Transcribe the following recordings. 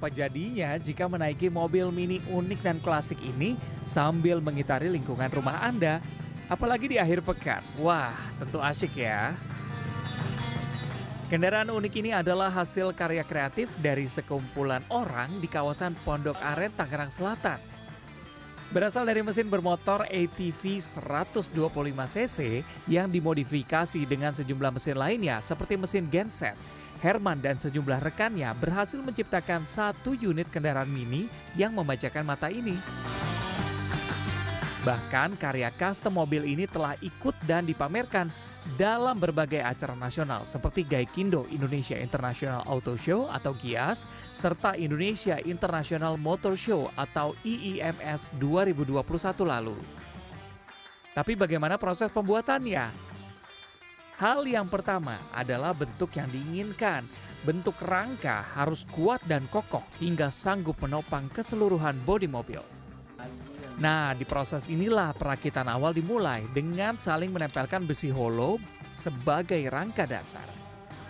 apa jadinya jika menaiki mobil mini unik dan klasik ini sambil mengitari lingkungan rumah Anda? Apalagi di akhir pekan. Wah, tentu asyik ya. Kendaraan unik ini adalah hasil karya kreatif dari sekumpulan orang di kawasan Pondok Aren, Tangerang Selatan. Berasal dari mesin bermotor ATV 125cc yang dimodifikasi dengan sejumlah mesin lainnya seperti mesin genset. Herman dan sejumlah rekannya berhasil menciptakan satu unit kendaraan mini yang membacakan mata ini. Bahkan karya custom mobil ini telah ikut dan dipamerkan dalam berbagai acara nasional seperti Gaikindo Indonesia International Auto Show atau GIAS serta Indonesia International Motor Show atau IIMS 2021 lalu. Tapi bagaimana proses pembuatannya? Hal yang pertama adalah bentuk yang diinginkan. Bentuk rangka harus kuat dan kokoh hingga sanggup menopang keseluruhan bodi mobil. Nah, di proses inilah perakitan awal dimulai dengan saling menempelkan besi holo sebagai rangka dasar.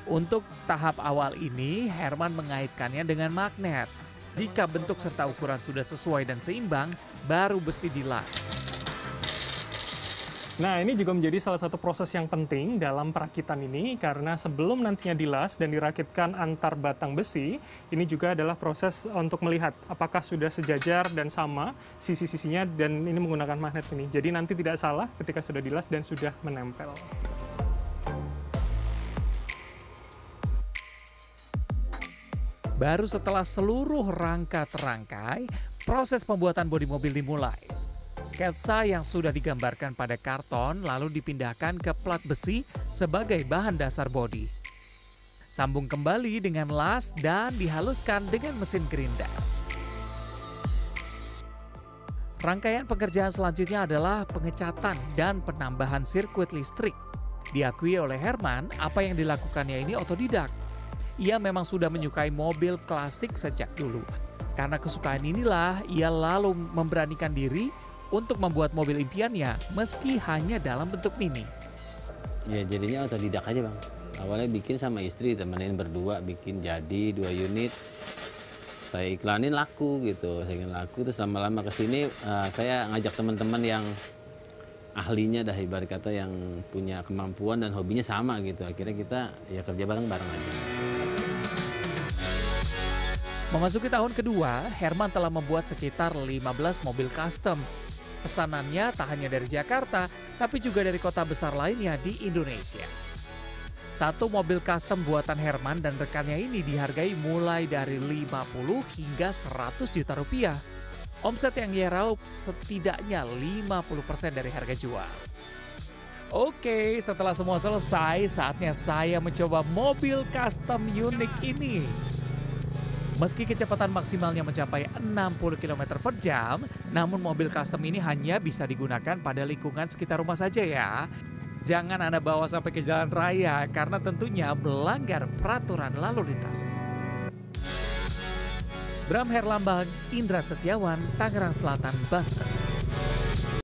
Untuk tahap awal ini, Herman mengaitkannya dengan magnet. Jika bentuk serta ukuran sudah sesuai dan seimbang, baru besi dilas. Nah, ini juga menjadi salah satu proses yang penting dalam perakitan ini karena sebelum nantinya dilas dan dirakitkan antar batang besi, ini juga adalah proses untuk melihat apakah sudah sejajar dan sama sisi-sisinya dan ini menggunakan magnet ini. Jadi nanti tidak salah ketika sudah dilas dan sudah menempel. Baru setelah seluruh rangka terangkai, proses pembuatan bodi mobil dimulai. Sketsa yang sudah digambarkan pada karton lalu dipindahkan ke plat besi sebagai bahan dasar bodi. Sambung kembali dengan las dan dihaluskan dengan mesin gerinda. Rangkaian pekerjaan selanjutnya adalah pengecatan dan penambahan sirkuit listrik. Diakui oleh Herman, apa yang dilakukannya ini otodidak. Ia memang sudah menyukai mobil klasik sejak dulu. Karena kesukaan inilah, ia lalu memberanikan diri untuk membuat mobil impiannya meski hanya dalam bentuk mini. Ya jadinya otodidak aja bang. Awalnya bikin sama istri temenin berdua bikin jadi dua unit. Saya iklanin laku gitu, saya ingin laku terus lama-lama ke sini uh, saya ngajak teman-teman yang ahlinya dah ibarat kata yang punya kemampuan dan hobinya sama gitu. Akhirnya kita ya kerja bareng-bareng aja. Memasuki tahun kedua, Herman telah membuat sekitar 15 mobil custom Pesanannya tak hanya dari Jakarta, tapi juga dari kota besar lainnya di Indonesia. Satu mobil custom buatan Herman dan rekannya ini dihargai mulai dari 50 hingga 100 juta rupiah. Omset yang ia raup setidaknya 50% dari harga jual. Oke, setelah semua selesai, saatnya saya mencoba mobil custom unik ini. Meski kecepatan maksimalnya mencapai 60 km per jam, namun mobil custom ini hanya bisa digunakan pada lingkungan sekitar rumah saja ya. Jangan Anda bawa sampai ke jalan raya karena tentunya melanggar peraturan lalu lintas. Bram Herlambang, Indra Setiawan, Tangerang Selatan, Banten.